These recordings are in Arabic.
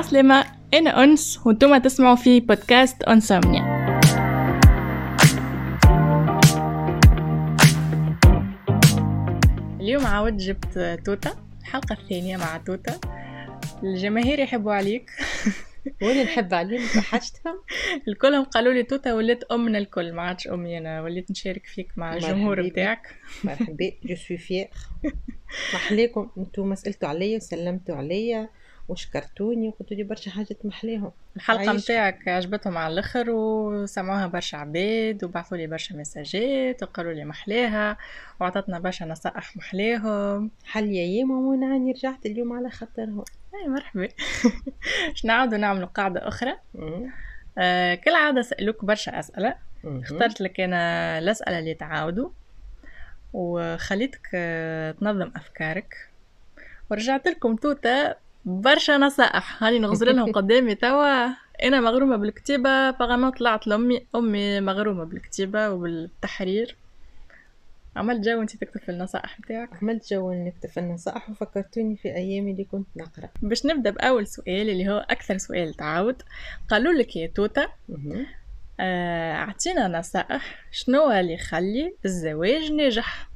عسلامة أنا أنس وأنتم تسمعوا في بودكاست أنسومنيا اليوم عاود جبت توتا الحلقة الثانية مع توتا الجماهير يحبوا عليك. وأنا نحب عليهم؟ حاجتهم؟ الكلهم قالوا لي توتا ولات امنا الكل. ما عادش أمي أنا وليت نشارك فيك مع الجمهور بتاعك مرحبا je suis fière محليكم أنتم سألتوا عليا وسلمتوا عليا. وشكرتوني وقلتوا لي برشا حاجات محليهم الحلقة متاعك عجبتهم على الأخر وسمعوها برشا عباد وبعثوا لي برشا مساجات وقالوا لي محلاها وعطتنا برشا نصائح محلاهم حل يا ياما وأنا راني رجعت اليوم على خاطرهم؟ أي مرحبا. باش نعاودوا نعملوا قاعدة أخرى؟ آه كالعادة سألوك برشا أسئلة. اخترت لك أنا الأسئلة اللي تعاودوا وخليتك آه، تنظم أفكارك. ورجعت لكم توتا برشا نصائح. هاني نغزر لهم قدامي توا. أنا مغرومة بالكتابة فغما طلعت لامي أمي مغرومة بالكتابة وبالتحرير. عملت jeu انت تكتب في النصائح بتاعك. عملت jeu نكتب في النصائح وفكرتوني في أيامي اللي كنت نقرأ. باش نبدأ بأول سؤال اللي هو أكثر سؤال تعاود. قالوا لك يا توتا آه، أعطينا نصائح شنو اللي يخلي الزواج ناجح؟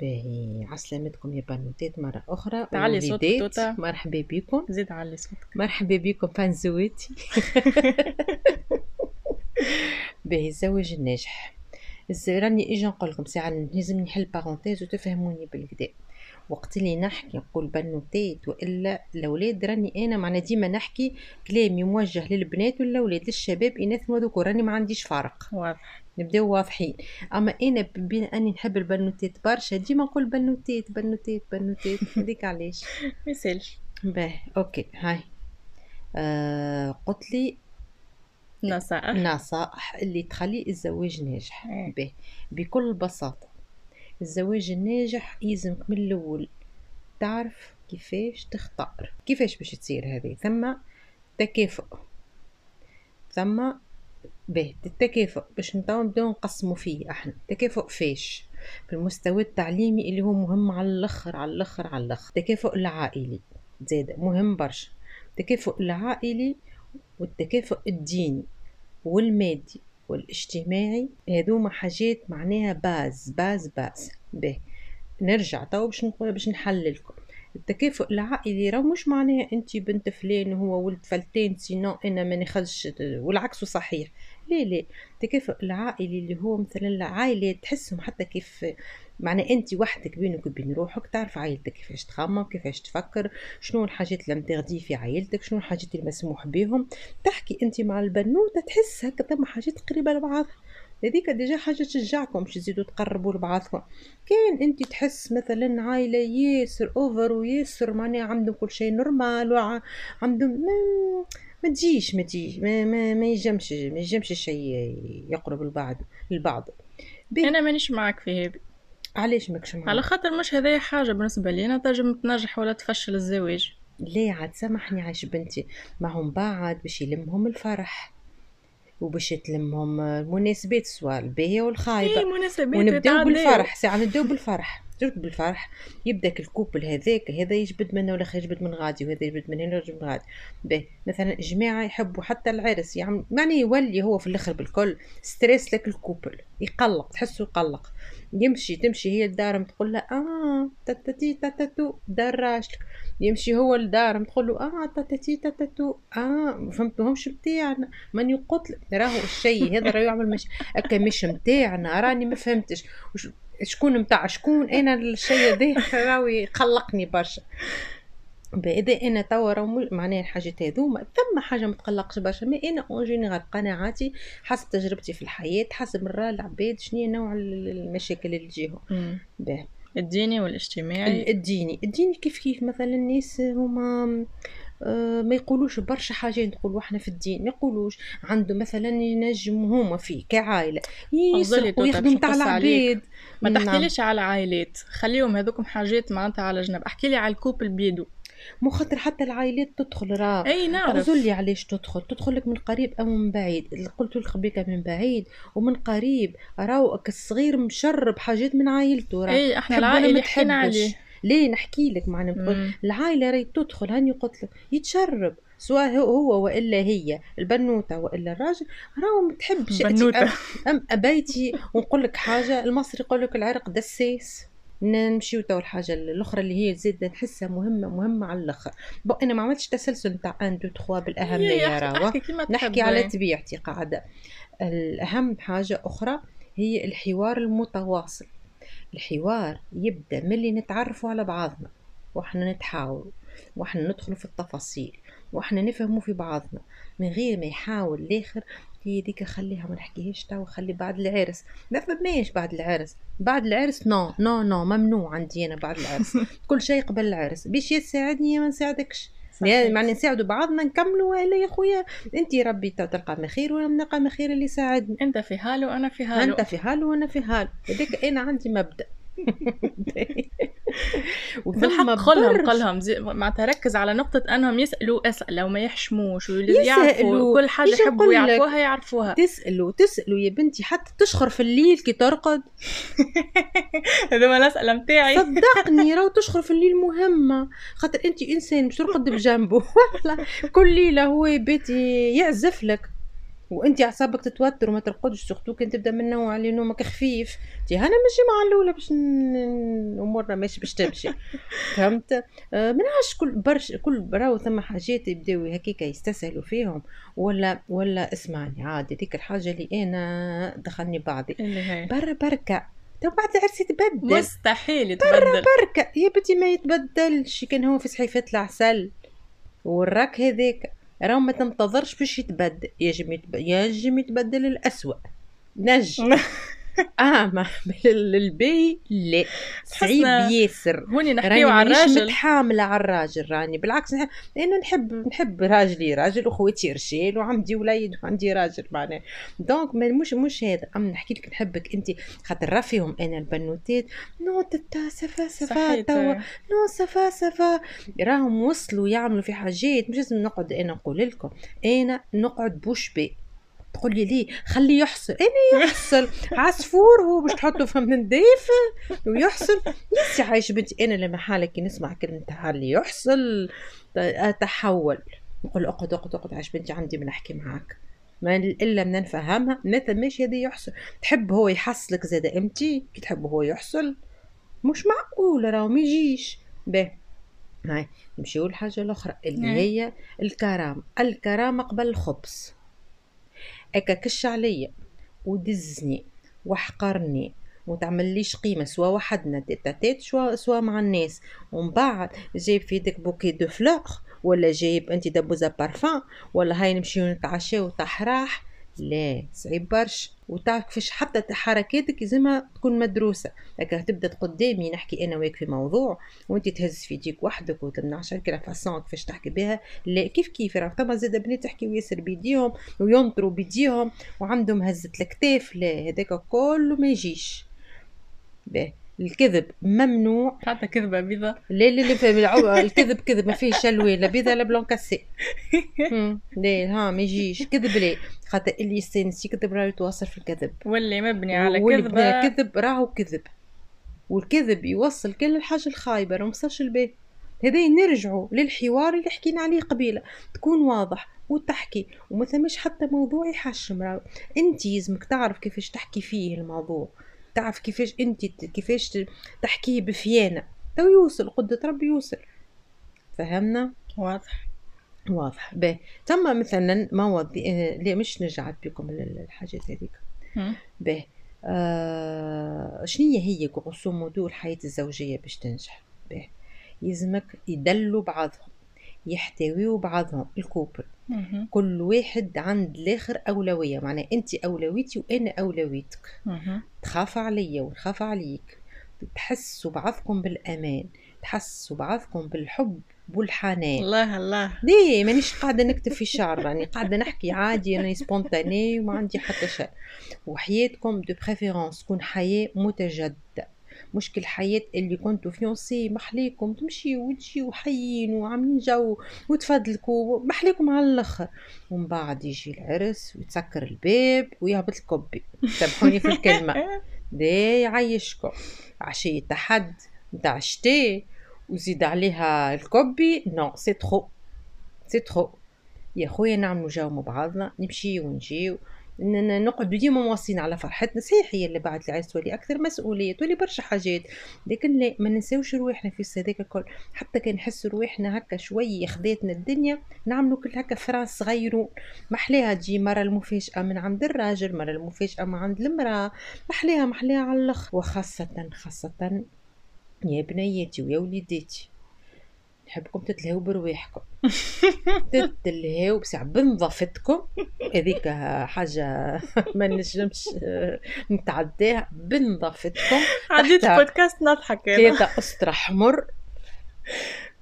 باهي عسلامتكم يا بنوتات مرة أخرى تعلي صوتك توتا. مرحبا بكم. زيد علي صوتك. مرحبا بكم فانزواتي باهي الزواج الناجح. راني إجي نقول لكم ساعة لازم نحل بارونتيز وتفهموني بالكدا. وقت اللي نحكي نقول بنوتات وإلا الأولاد راني أنا معنا ديما نحكي كلامي موجه للبنات والأولاد للشباب إناث وذكور راني ما عنديش فرق واضح. نبداو واضحين. أما أنا بين أني نحب البنوتات برشا. ديما نقول بنوتات بنوتات بنوتات. هذيك علاش؟ ما يسالش. باهي. okay. هاي. آه قلت لي نصائح. نصائح اللي تخلي الزواج ناجح. به بكل بساطة. الزواج الناجح يلزمك من الأول تعرف كيفاش تختار. كيفاش باش تصير هذه؟ ثم تكافؤ. ثم به التكافؤ باش نتاو نبداو نقسمو فيه إحنا. تكافؤ فاش في المستوى التعليمي اللي هو مهم على الآخر على الآخر على الآخر. التكافؤ العائلي زاد مهم برشا. التكافؤ العائلي والتكافؤ الديني والمادي والاجتماعي هذوما حاجات معناها base base base. به نرجع تو باش نقول باش نحللكم. التكافؤ العائلي راه مش معناها انت بنت فلان وهو ولد فلتان sinon أنا ما ناخذش والعكس صحيح. لا لا. التكافؤ العائلي اللي هو مثلا العائلة تحسهم حتى كيف معنى انت وحدك بينك وبين روحك تعرف عائلتك كيفاش تخمم كيفاش تفكر شنو الحاجات اللي متغدي في عائلتك شنو الحاجات اللي مسموح بهم تحكي انت مع البنوتة تحس هكا ثم حاجات قريبة لبعضها هذيك déjà حاجة تشجعكم باش تزيدوا تقربوا لبعضكم. كان انت تحس مثلا عائلة ياسر ouverte وياسر معناها عندهم كل شيء normal وعندهم ما, ما تجيش ما تجيش ما, ما, ما يجمش ما يجمش الشيء يقرب البعض البعض أنا مانيش معك في هذه. علاش ماكش معك على خاطر مش هذه حاجة بالنسبة لي. أنا تنجم تنجح ولا تفشل الزواج. ليه عاد سامحني عايش بنتي. ما هم بعد باش يلمهم الفرح. وباش تلمهم المناسبات سواء الباهية والخايبة. إيه مناسبات ونبداو بالفرح ساعة نبداو بالفرح. جرت بالفرح يبدا الكوبل هذاك هذا يجبد منه ولا يجبد من غادي وهذا يجبد من هنا ويجبد من غادي. به مثلا جماعة يحبوا حتى العرس يعني معني يولي هو في الأخر بالكل ستريس لك الكوبل يقلق تحسه يقلق. يمشي تمشي هي لدارهم تقول له آه تاتي تاتاتو دار راجلك يمشي هو لدارهم تقول له آه تاتي تاتاتو آه فهمتهمش بتاعنا. ماني قلت راهو الشيء هذا راه يعمل مش هكا مش متاعنا راني ما فهمتش. شكون متاع شكون؟ أنا الشيء هذا راهو يقلقني برشا. اذا أنا توا معناها الحاجات هذوما ثم حاجة ما تقلقش برشا. ما أنا en général قناعاتي حسب تجربتي في الحياة حسب مرة العباد شنو نوع المشاكل اللي تجيهم. الديني والاجتماعي. الديني. الديني كيف كيف مثلا الناس هما ما يقولوش برشا حاجات نقولوا إحنا في الدين. ما يقولوش عنده مثلا ينجم هما فيه كعائلة يسرق ويخدم تاع العباد. ما نعم. تحكيليش على عائلات. خليهم هذوكم حاجات معناتها على جنب. احكي لي على الكوبل بيدو. مو خاطر حتى العائلات تدخل راه. أي نعرف. لي علاش تدخل. تدخل لك من قريب أو من بعيد. قلت لك بك من بعيد. ومن قريب راهو الصغير مشرب حاجات من عائلته راه. أي إحنا العائلة حكينا عليه. ليه نحكي لك معناها العائلة راهي تدخل هاني قلت لك يتشرب سواء هو وإلا هي البنوتة وإلا الراجل راهو ما تحبش بنوتة. ام أبيتي ونقول لك حاجة المصري يقول لك العرق دسيس. نمشيو تو الحاجة الأخرى اللي هي زيد نحسها مهمة مهمة على الأخر. bon أنا ما عملتش تسلسل نتاع 1 2 3 بالأهمية راهو. نحكي على طبيعتي قاعدة. الأهم حاجة أخرى هي الحوار المتواصل. الحوار يبدأ ملي نتعرفوا على بعضنا وإحنا نتحاوروا وإحنا ندخل في التفاصيل وإحنا نفهموا في بعضنا من غير ما يحاول الآخر هي ديك خليها ما نحكيهاش تو خلي بعد العرس. ما فماش بعد العرس. بعد العرس non non non ممنوع عندي أنا بعد العرس. كل شيء قبل العرس. باش يساعدني ما نساعدكش. معنى نساعدوا بعضنا نكملوا. ولا يا خويا أنت ربي تلقى ما خير وأنا نلقى ما خير اللي يساعدني. أنت في حال وأنا في حال انت في حال وأنا في حال هذاك أنا عندي مبدأ. بالحق قلهم قلهم معناتها ركز على نقطة أنهم يسألوا أسئلة وما يحشموش يعرفوا كل حاجة يحبوا يعرفوها يعرفوها. تسألوا تسألوا يا بنتي حتى تشخر في الليل كي ترقد. هذوما الأسئلة متاعي. صدقني راهو تشخر في الليل مهمة. خاطر أنت إنسان مش ترقد بجنبه. كل ليلة هو بيتي يعزف لك. وانت اعصابك تتوتر وما ترقدش surtout كان تبدا من نوع اللي نومك خفيف. تي أنا ماشي مع الاولى باش امورنا ماشي باش تمشي. فهمت؟ آه منعش كل برش كل راهو ثم حاجات يبداو هكاك يستسهلوا فيهم. ولا ولا اسمعني عادي ديك الحاجة اللي أنا دخلني بعضي. برا بركة. تو بعد العرس يتبدل. مستحيل يتبدل. برا بركة. يا بنتي ما يتبدلش. كان هو في صحيفة العسل. والراك هذاك. راه ما تنتظرش باش يتبدل يجب يتبدل الأسوأ. نجم. آه ما البي لا. صعيب ياسر هوني نحكيو على الراجل. متحاملة على الراجل راني. بالعكس أنا نحب نحب راجلي. راجل واخواتي رجال وعندي وليد وعندي راجل معناه دونك مش مش هذا. أما نحكي لك نحبك أنت خاطر راه فيهم أنا البنوتات. نو تتا سفا سفا توا. نو سفا سفا. راهم وصلوا يعملوا في حاجات. مش لازم نقعد أنا نقول لكم. أنا نقعد بوش بي. تقول لي ليه خليه يحصل. أنا يحصل. عصفور هو باش تحطه في النظيف ويحصل. لسه عايش بنتي أنا لما حالك نسمع كلمة اللي يحصل. أتحول. نقول اقعد اقعد اقعد عايش بنتي عندي من احكي معاك. ما إلا من نفهمها. ما ثماش هذا يحصل. تحب هو يحصلك زاد امتي كي تحب هو يحصل. مش معقول راهو ما يجيش. به هاي نمشيو الحاجة الاخرى اللي هي الكرامه الكرامه قبل الخبز. هكا كش عليا ودزني وحقرني وتعمليش قيمة سوا وحدنا تيت سوا سوا مع الناس. ومن بعد جايب في يدك bouquet de fleurs ولا جايب انت دبوزة بارفان ولا هاي نمشيو نتعشاو تحراح لا صعيب برشا. وتعرف كيفاش حتى حركاتك لازمها تكون مدروسة. هكا تبدأ قدامي نحكي أنا وياك في موضوع وأنت تهز في يديك وحدك وتمنعش هكا façon كيفاش تحكي بها. لا كيف كيف؟ راه ثما زاد بنات تحكي وياسر بيديهم وينطروا بيديهم وعندهم هزة الكتاف. لا هذاك كله ما يجيش. باهي. الكذب ممنوع. حتى كذبه بيضة لا لا لا الكذب كذب ما فيه شلوي لا بيضة لا بلون كاسي. لا ها ما يجيش. كذب لا خاطر اللي يستانس يكذب راه يتواصل في الكذب. واللي مبني على كذبة كذب. راهو كذب. والكذب يوصل كل الحاجة الخايبة راه مصاش البيت. هذا نرجعوا للحوار اللي حكينا عليه قبيلة. تكون واضح وتحكي وما ثمش حتى موضوع يحشم انت يلزمك تعرف كيفاش تحكي فيه الموضوع. تعرف كيفاش انت كيفاش تحكيه بفيانة. تو يوصل قدة ربي يوصل. فهمنا؟ واضح. واضح. باهي تم مثلا مواضيع آه، ليه مش نرجع بكم الحاجات هذيك. باهي آه شنية هي grosso modo الحياة الزوجية باش تنجح؟ باهي يلزمك يدلوا بعضهم. يحتويوا بعضهم. ال couple. كل واحد عند الآخر أولوية. معناها أنت اولويتي وأنا أولويتك. تخاف عليا ونخاف عليك. تحسوا بعضكم بالأمان. تحسوا بعضكم بالحب والحنان. الله الله. ليه؟ مانيش قاعدة نكتب في شعر راني. قاعدة نحكي عادي راني spontanée وما عندي حتى شيء وحياتكم de préférence تكون حياة متجددة. مشكل الحياة اللي كنتوا fiancés محليكم تمشيو وتجيو حيين وعاملين جو وتفضلكوا محليكم على الآخر. ومن بعد يجي العرس ويتسكر الباب ويهبط الكوبي. سامحوني في الكلمة. ده يعيشكم. عشية الأحد نتاع الشتاء وزيد عليها الكوبي non c'est trop c'est trop يا خويا نعملو جو مع بعضنا نمشي ونجي نقعدوا ديما مواصلين على فرحتنا. صحيح هي اللي بعد العرس تولي أكثر مسؤولية تولي برشا حاجات لكن لا ما ننساوش رواحنا في هذاك الكل. حتى كان نحس رواحنا هكا شوية خذاتنا الدنيا نعملوا كل هكا فراس صغيرون. محلاها تجي مرة المفاجأة من عند الراجل مرة المفاجأة من عند المرأة. محلاها محلاها على الأخر. وخاصة خاصة يا بنياتي ويا وليداتي. نحبكم تتلهوا برواحكم. تتلهوا بسع بنظافتكم. هذيك حاجة ما نجمش نتعداها. بنظافتكم عديت بودكاست نضحك ثلاثة أسطر حمر.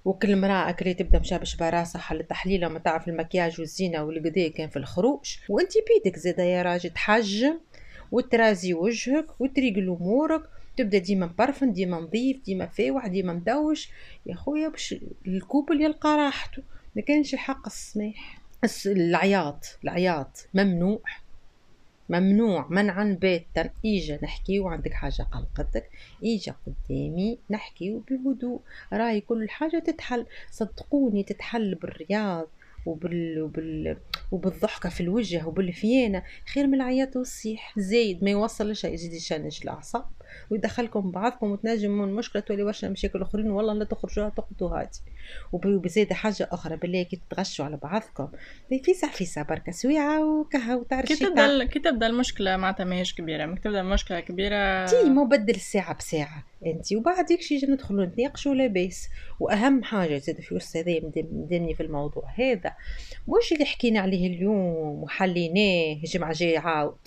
وكل مرأة أكري تبدأ مشابش براسها حل تحليلة ما تعرف المكياج والزينة والقدي كان في الخروج. وانتي بيدك زادا يا راجل تحجم وترازي وجهك وتريقل أمورك. تبدأ ديما مبرفن ديما نظيف ديما فاوح ديما مدوش. يا خويا باش الكوبل يلقى راحته. ما كانش الحق السماح العياط العياط ممنوع ممنوع منعا باتا. ايجا نحكيو عندك حاجة قلقتك ايجا قدامي نحكيو بهدوء. راي كل حاجة تتحل. صدقوني تتحل بالرياض وبال... وبال... وبالضحكة في الوجه وبالفيانة. خير من العياط والصيح. زايد ما يوصلش يزيد يشنج الأعصاب. ويدخلكم بعضكم وتنجم من مشكلة تولي برشا مشاكل أخرين والله لا تخرجوها تقضوا هادي وبزيادة حاجة أخرى بالله كي تتغشوا على بعضكم فيسع فيسع بركة سويعة وكها وتعرف كي تبدأ كي تبدأ المشكلة معناتها ماهيش كبيرة مك تبدأ المشكلة كبيرة تي مو بدل الساعة بساعة أنت وبعد يكشي ندخلوا نتناقشوا لاباس وأهم حاجة زاد في وسط هذا مدني في الموضوع هذا. مش اللي حكينا عليه اليوم وحليناه الجمعه جاي عاود؟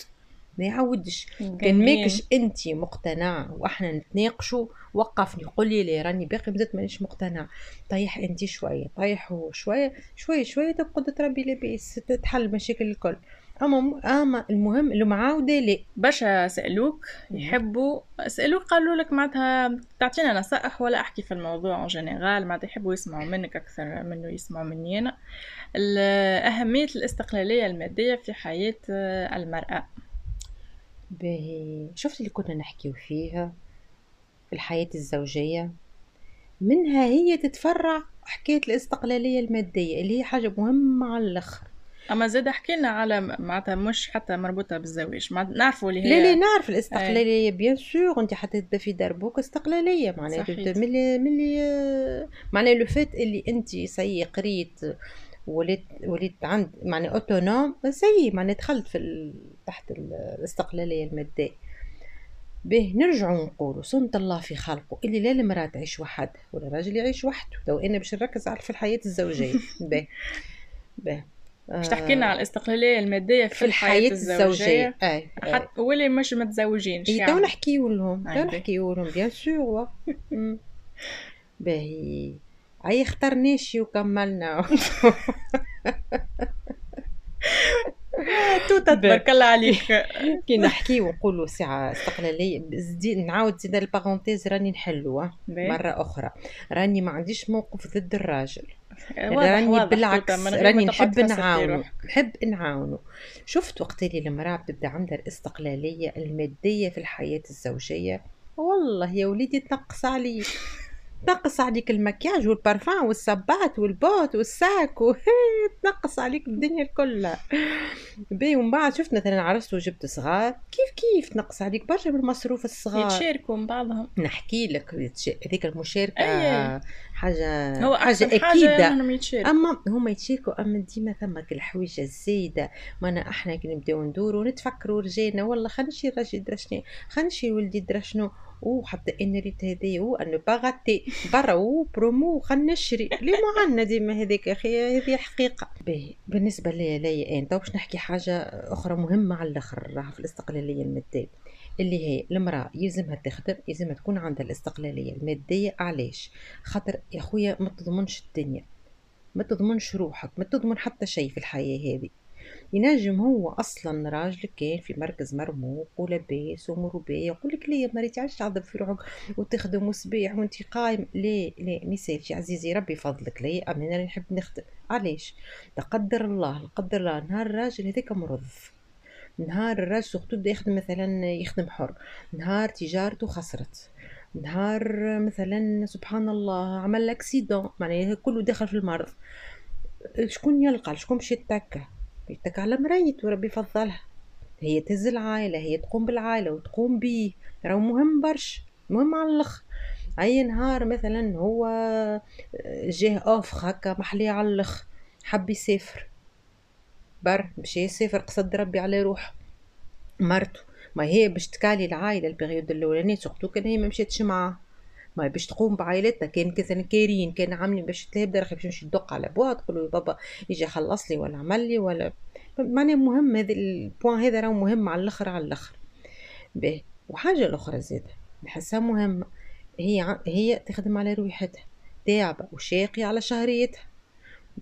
ما يعاودش كان ماكش أنت مقتنع وإحنا نتناقشوا وقفني قول لي لي راني باقي مازلت مانيش مقتنع. طيح أنت شوية طيح هو شوية شوية شوية تبقى تربي لاباس تتحل المشاكل الكل. أما أما المهم اللي معاودة لي برشا سالوك يحبوا سالوك قالوا لك معناتها تعطينا نصائح ولا أحكي في الموضوع en général معناتها يحبوا يسمعوا منك أكثر منه يسمعوا مني أنا. اهميه الاستقلالية المادية في حياة المرأة. باهي شفت اللي كنا نحكيو فيها في الحياة الزوجية؟ منها هي تتفرع حكاية الاستقلالية المادية اللي هي حاجة مهمة على الآخر. أما زاد حكينا على معناتها مش حتى مربوطة بالزواج نعرفوا اللي هي لا لا نعرف الاستقلالية bien sûr انت حتى تبدا في دربك استقلالية معناها ملي ملي معناها لو فات اللي انت سي قريت وليت وليت عند معناها autonome سي معناها دخلت في تحت الاستقلالية المادية. به نرجعوا نقولوا سنة الله في خلقه اللي لا المرأة تعيش وحدها ولا الراجل يعيش وحده لو أنا باش نركز على في الحياة الزوجية. به به. باش تحكي لنا على الاستقلالية المادية في, في الحياة, الحياة الزوجية, الزوجية. أي. حتى واللي مش متزوجينش يعني. تو نحكيو لهم تو نحكيو لهم bien sûr باهي. أي اخترناش وكملنا. توتا تبارك الله عليك. كي نحكي ونقولوا ساعة استقلالية. نعاود زيد ال parenthèse راني نحلوها مرة أخرى. راني ما عنديش موقف ضد الراجل. راني بالعكس راني نحب نعاونه نحب نعاونه شفت وقت اللي المرأة بتبدأ عندها الاستقلالية المادية في الحياة الزوجية؟ والله يا وليدي تنقص عليك تنقص عليك المكياج والبارفان والصبات وال bottes وال sac تنقص عليك الدنيا كلها. بي ومن بعد شفت مثلا عرست وجبت صغار. كيف كيف تنقص عليك برشا بالمصروف الصغار؟ يتشاركوا من بعضهم. نحكي لك هذيك المشاركة أي. حاجة هو حاجة أكيدة. أما هما يتشاركوا أما ديما ثم الحويجة الزايدة. ما أحنا كي نبداو ندورو نتفكروا رجالنا والله خلينا نشري الراجل درشني خلينا نشري ولدي درشنو. وحتى إن ريت هذايا و en aparté برا وبرومو خلينا نشري. لي ما عندنا ديما هذيك أخي هذه حقيقة. باهي بالنسبة ليا ليا انت باش نحكي حاجة أخرى مهمة على الأخر راها في الاستقلالية المادية. اللي هي المرأة يلزمها تخدم يلزمها تكون عندها الاستقلالية المادية. علاش؟ خاطر يا خويا ما تضمنش الدنيا ما تضمنش روحك ما تضمن حتى شيء في الحياة هذه ينجم هو أصلا راجل كان في مركز مرموق ولاباس ومربي يقول لك ليه مريتي عادش تعذب في روحك وتخدم وصبيح وانت قايم ليه ليه ميسالش يا عزيزي ربي فضلك ليه اما أنا نحب نخدم. علاش؟ تقدر الله قدر الله نهار الراجل هذاك مرض. نهار الراجل surtout بدا يخدم مثلا يخدم حر. نهار تجارته خسرت. نهار مثلا سبحان الله عمل accident معناها كله داخل في المرض. شكون يلقى؟ شكون باش يتكى يتكى على مرايت وربي فضلها هي تهز العائلة هي تقوم بالعائلة وتقوم بيه. راهو مهم برشا مهم على الأخر. أي نهار مثلا هو جاه offre هكا محلي على الأخر حب يسافر. بر مشي يسافر قصد ربي على روح مرته. ما هي باش تكالي العائله ال période الاولاني surtout كان هي ما مشاتش معاه. ما باش تقوم بعائلتها كان كذا كارين كان عاملين باش تهبد رخي باش نمشي ندق على بوا تقول له بابا يجي خلص لي ولا عمل لي ولا. معناها مهم هذا البوان هذا راه مهم على الآخر على الآخر. باهي. وحاجة الأخرى زاده نحسها مهمة. هي هي تخدم على رويحتها تعبة وشاقية على شهريتها.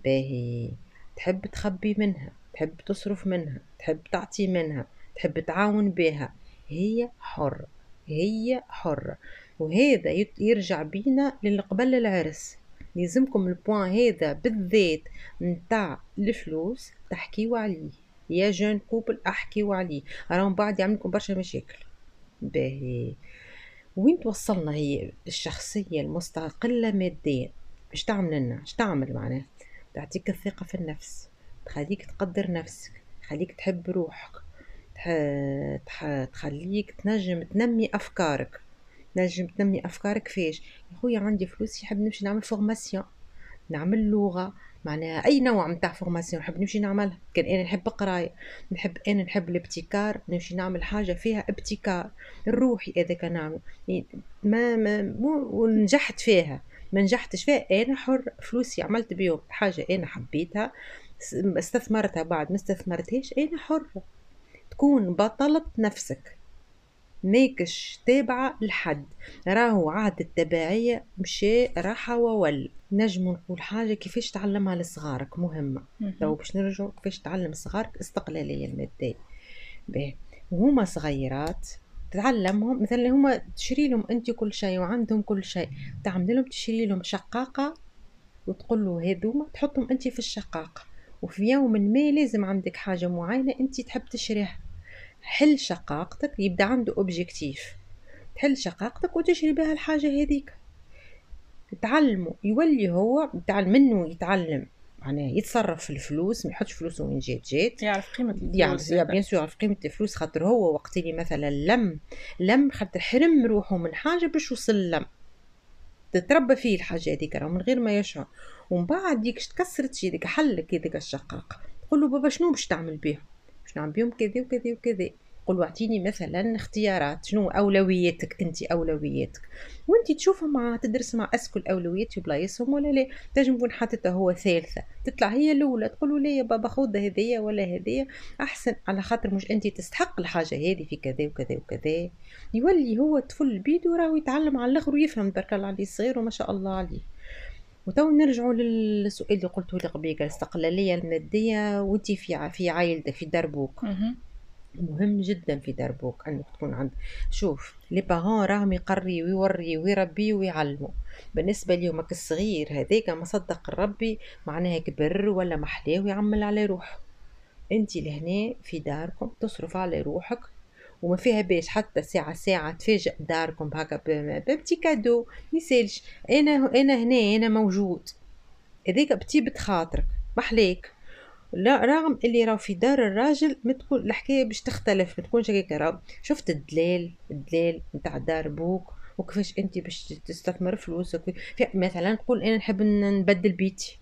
باهي. تحب تخبي منها تحب تصرف منها تحب تعطي منها تحب تعاون بها. هي حرة هي حرة. وهذا يرجع بينا للقبل العرس لازمكم ال point هذا بالذات نتاع الفلوس تحكيو عليه. يا jeunes couples أحكيو عليه. راهم بعد يعملكم برشا مشاكل. باهي. وين توصلنا هي الشخصية المستقلة ماديا؟ إيش تعمل لنا؟ إيش تعمل معناه تعطيك الثقة في النفس. تخليك تقدر نفسك. تخليك تحب روحك. تخليك تنجم تنمي أفكارك. نجم تنمي أفكارك فيش يا خويا عندي فلوس يحب نمشي نعمل formation نعمل لغة معناها أي نوع متاع formation نحب نمشي نعملها. كان أنا نحب قراية نحب أنا نحب الابتكار نمشي نعمل حاجة فيها ابتكار الروحي هذاك نعمل. يعني ما ما مو ونجحت فيها. ما نجحتش فيها أنا حر فلوسي عملت بيهم حاجة أنا حبيتها استثمرتها بعد ما استثمرتهاش أنا حرة. تكون بطلة نفسك. ماكش تابعة لحد. راهو عهد التبعية مشى راحة وول. نجم نقول حاجة كيفاش تعلمها لصغارك مهمة. لو باش نرجع كيفاش تعلم صغارك استقلالية المادية باهي. وهما صغيرات تعلمهم مثلا هما تشري لهم أنت كل شيء وعندهم كل شيء. تعمل لهم تشري لهم شقاقة وتقول له هذوما تحطهم أنت في الشقاقة. وفي يوم ما لازم عندك حاجة معينة أنت تحب تشريها. حل شقاقتك يبدأ عنده objectif تحل شقاقتك وتشري بها الحاجة هذيك. تعلمه يولي هو تعلم منه يتعلم. معناها يتصرف في الفلوس ما يحطش فلوسه وين جات جات. يعرف قيمة الفلوس يعرف bien sûr يعرف قيمة الفلوس خاطر هو وقت اللي مثلا لم لم خاطر حرم روحه من حاجة باش وصل لم. تتربى فيه الحاجة هذيك من غير ما يشعر. ومن بعد ديك تكسرت يديك حلك هذيك الشقاق تقول له بابا شنو باش تعمل بيهم باش نعمل بيهم كذا وكذا وكذا قل واعطيني مثلا اختيارات شنو اولوياتك انت اولوياتك وانت تشوفهم مع تدرس مع أسكو الأولويات في بلايصهم ولا لا. تنجم يكون حاططها هو ثالثة. تطلع هي الأولى تقول له يا بابا خذ هذيا ولا هذيا. أحسن على خاطر مش انت تستحق الحاجة هذه في كذا وكذا وكذا. يولي هو طفل بيدو راهو يتعلم على الآخر ويفهم تبارك الله عليه صغير وما شاء الله عليه. وتو نرجعوا للسؤال اللي قلته لك قبل الاستقلاليه الماديه وانت في في عائلتك في دربوك مهم. جدا في دربوك إنك تكون عند شوف لي بارون راهم يقري ويوري ويربي ويعلموا بالنسبة ليومك الصغير هذاك ما صدق الربي معناها كبر ولا محلاه ويعمل على روحه. انت لهنا في داركم تصرف على روحك وما فيها باش حتى ساعة ساعة تفاجئ داركم هكا ب petit cadeau ميسالش أنا أنا هنا أنا موجود. هذاك بطيبة خاطرك محليك لا رغم اللي راه في دار الراجل ما تكون الحكاية باش تختلف ما تكونش هكاك. شفت الدلال الدلال نتاع دار بوك وكيفاش انت باش تستثمر فلوسك؟ مثلا نقول أنا نحب نبدل بيتي.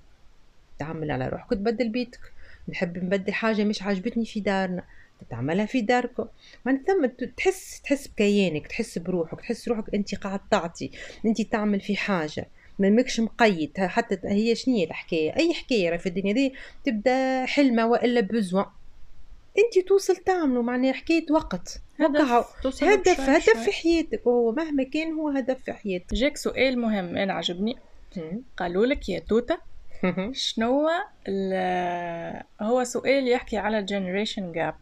تعمل على روحك تبدل بيتك. نحب نبدل حاجة مش عاجبتني في دارنا. تعملها في داركم ما ثم تحس تحس بكيانك تحس بروحك تحس روحك أنت قاعد تعطي أنت تعمل في حاجة. ما ماكش مقيد. حتى هي شنية الحكاية؟ أي حكاية في الدنيا دي تبدأ حلمة وإلا بزوان أنت توصل تعملوا معناها حكاية وقت. هدف هدف هدف في حياتك. وهو مهما كان هو هدف في حياتك. جاك سؤال مهم أنا عجبني. قالوا لك يا توتا شنو هو سؤال يحكي على ال generation gap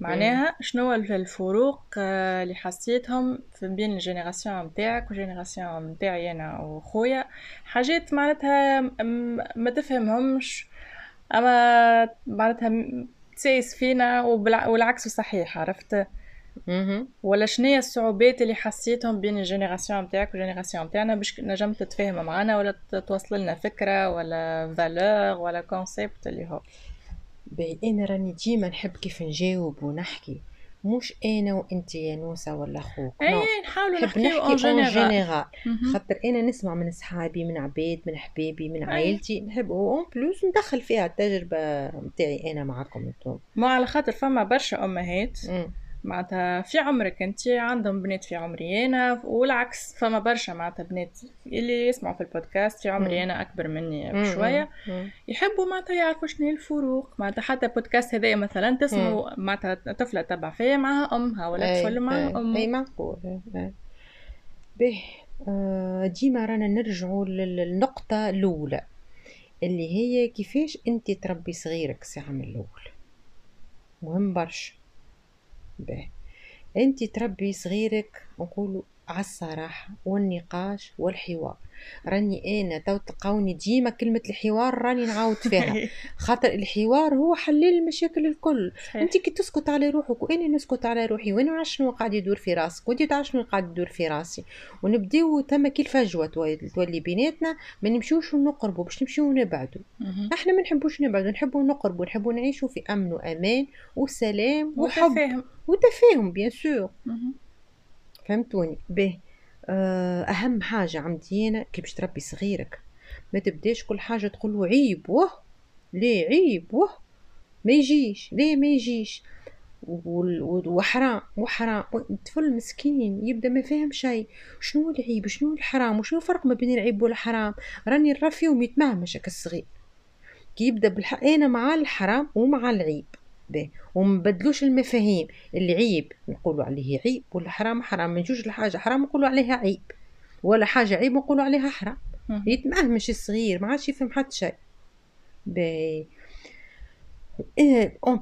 معناها شنو الفروق آه، اللي حسيتهم في بين ال génération نتاعك وال génération نتاعي أنا وخويا. حاجات معناتها ما تفهمهمش أما معناتها تسايس فينا والعكس صحيح عرفت؟ ولا شنو الصعوبات اللي حسيتهم بين ال génération نتاعك وال génération نتاعنا؟ باش نجم تتفاهم معنا ولا توصل لنا فكرة ولا valeur ولا concept اللي هو. باهي أنا راني ديما نحب كيف نجاوب ونحكي؟ مش أنا وأنت يا نوسة ولا أخوك أي نحاول نحكي en général خاطر أنا نسمع من صحابي من عباد من حبابي من عائلتي نحب en plus ندخل فيها التجربة نتاعي أنا معاكم أنتم. ما على خاطر فما برشا أمهات معناتها في عمرك انت عندهم بنات في عمري. أنا والعكس فما برشا معناتها بنات. اللي يسمعوا في البودكاست في عمري أنا أكبر مني بشوية. يحبوا معناتها يعرفوا شنو الفروق. معناتها حتى بودكاست هذايا مثلا تسمعوا معناتها طفلة تبع فيا معها امها ولا طفل معها أم. أي معقول. به آه، ديما رانا نرجعوا للنقطة الأولى اللي هي كيفاش أنت تربي صغيرك الساعة من الأول؟ مهم برشا. به. انت تربي صغيرك نقولوا على الصراحة والنقاش والحوار. راني أنا تو تلقاوني ديما كلمة الحوار راني نعاود فيها. خاطر الحوار هو حل المشاكل الكل. أنت كي تسكت على روحك وأنا نسكت على روحي وأنا نعرف شنو قاعد يدور في راسك وأنت تعرف شنو قاعد يدور في راسي. ونبداو تما كي الفجوة تولي بيناتنا ما نمشيوش ونقربوا باش نمشيو ونبعدوا إحنا ما نحبوش نبعدوا نحبوا نقربوا نحبوا نعيشوا في أمن وأمان وسلام وحب. وتفاهم. بيان سور فهمتوني. به آه، أهم حاجة عندي أنا كي باش تربي صغيرك. ما تبداش كل حاجة تقول له عيب واه ليه عيب واه ما يجيش. ليه ما يجيش؟ وحرام وحرام. الطفل مسكين يبدأ ما فاهم شيء. شنو العيب؟ شنو الحرام؟ وشنو الفرق ما بين العيب والحرام؟ راني نرفيهم يتمهمش الصغير. كي يبدأ بالحق أنا مع الحرام ومع العيب. به. ومبدلوش المفاهيم. اللي عيب نقولوا عليه عيب ولا حرام؟ حرام. من جوج الحاجة حرام نقولوا عليها عيب. ولا حاجة عيب نقولوا عليها حرام. يتمهمش الصغير ما عادش يفهم حتى شيء. باهي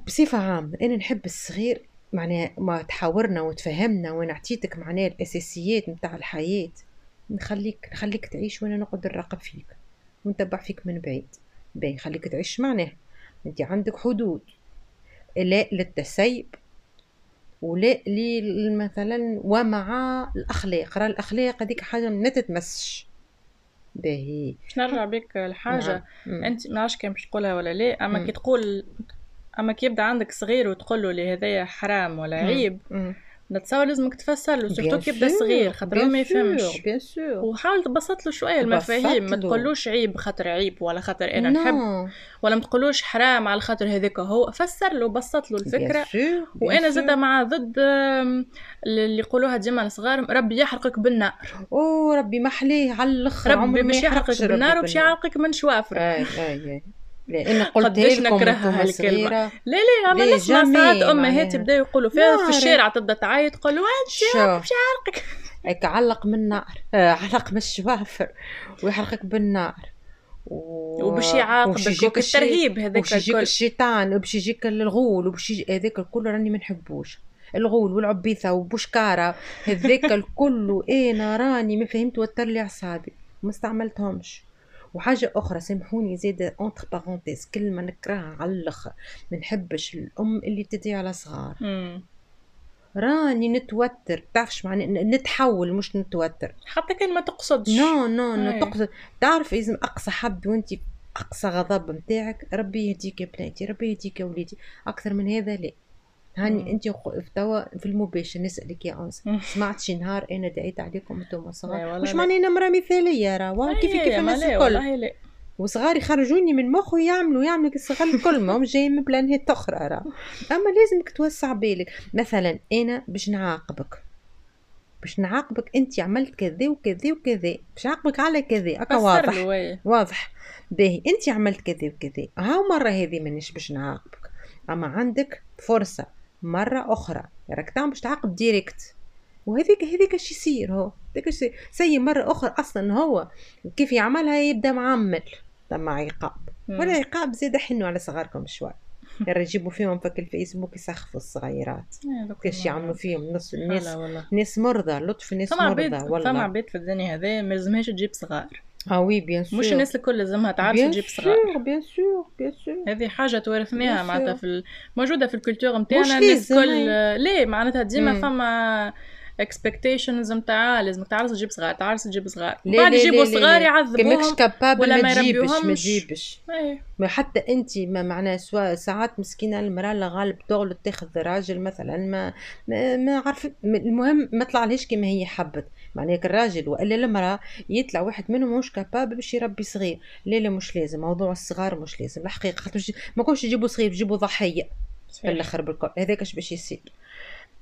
بصفة عامة أنا نحب الصغير معناها ما تحاورنا وتفهمنا وأنا عطيتك معناها الأساسيات متاع الحياة. نخليك نخليك تعيش وأنا نقعد نراقب فيك. ونتبع فيك من بعيد. باهي خليك تعيش معناه أنت عندك حدود. لا للتسيب ولا مثلا ومع الأخلاق راه الأخلاق هذيك حاجة ما تتمسش باهي نرجع بك لحاجة نعم. أنت ما نعرفش كان باش تقولها ولا لا أما مم. كي تقول أما كي يبدأ عندك صغير وتقول له هذايا حرام ولا عيب مم. نتصور لازمك تفسر له surtout كي يبدا صغير خاطر ما يفهمش. bien sûr وحاول تبسط له شوية المفاهيم ما تقولوش عيب خاطر عيب ولا خاطر أنا نحب ولا ما تقولوش حرام على خاطر هذاك هو. فسر له بسط له الفكرة. وأنا زاده مع ضد اللي يقولوها ديما الصغار ربي يحرقك بالنار. أو ربي محليه على الأخر ربي مش يحرقك بالنار ومش يحرقك من شوافر لأن قلت لكم نكرهها الكلمة. لا لا أنا نسمع ساعات امهات يبداو يقولوا فيها في الشارع تبدأ تعيط تقول انت مش عارقك هيك علق من النار آه علق من الشوافر ويحرقك بالنار. و... وباش يعاقبك الترهيب هذاك وباش يجيك الشيطان وباش يجيك الغول وباش يجي هذاك الكل راني ما نحبوش. الغول والعبيثة وبوشكاره هذاك الكل أنا راني ما فهمت وتر لي أعصابي. ما استعملتهمش. وحاجة أخرى سامحوني زيادة entre parenthèses كلمة نكرهها على الآخر ما نحبش الأم اللي تدعي على صغار. راني نتوتر تعرفش معني نتحول مش نتوتر. حتى كان ما تقصدش. non non non تقصد. تعرف لازم أقصى حب وانت أقصى غضب نتاعك ربي يهديك يا بناتي ربي يهديك يا وليدي. أكثر من هذا لا. هاني أنت توا في المباشر نسألك يا أنس؟ سمعت شي نهار أنا دعيت عليكم أنتم صغار مش معني أنا مرا مثالية راه؟ كيف كيف الناس الكل؟ وصغاري خرجوني من مخه يعملوا يعملوا الصغار الكل ما هم جايين من بلانات أخرى راه. أما لازمك توسع بالك. مثلا أنا باش نعاقبك. باش نعاقبك أنت عملت كذا وكذا وكذا. باش نعاقبك على كذا. هكا واضح. واضح. باهي. أنت عملت كذا وكذا. هاو مره هذه مانيش باش نعاقبك. أما عندك فرصة. مرة أخرى. راك تعمل باش تعاقب direct. وهذيك هذيك إيش يصير هو؟ هذيك إيش سي مرة أخرى أصلا هو كيف يعملها يبدأ معمل. مع عقاب. ولا عقاب زيد حنوا على صغاركم شوي. يرى يجيبوا فيهم فك الفيسبوك يسخفوا الصغيرات. كاش يعملوا فيهم؟ نص الناس ناس مرضى لطف ناس مرضى والله. فما عباد في الدنيا هذا ما لازمهاش تجيب صغار. آه oui bien sûr مش الناس الكل لازمها تعرف تجيب صغار. bien sûr bien sûr هذه حاجة توارثناها معناتها في ال... موجودة في ال culture نتاعنا الناس الكل. ليه؟ معناتها ديما فما expectations نتاع لازمك تعرس تجيب صغار تعرس تجيب صغار. بعد يجيبوا صغار يعذبوهم ماكش capable ولا ما تجيبش ما تجيبش. ما حتى أنت ما معناها سواء ساعات مسكينة المرأة اللي غالب تغلط تاخذ راجل مثلا ما ما, ما عرفت المهم ما طلعليش كما هي حبت. معناها الراجل وإلا المرأة يطلع واحد منهم مش capable باش يربي صغير. لا لا مش لازم. موضوع الصغار مش لازم. الحقيقة خاطر ما كونش يجيبوا صغير يجيبوا ضحية. في الآخر بالكل هذاك اش باش يصير.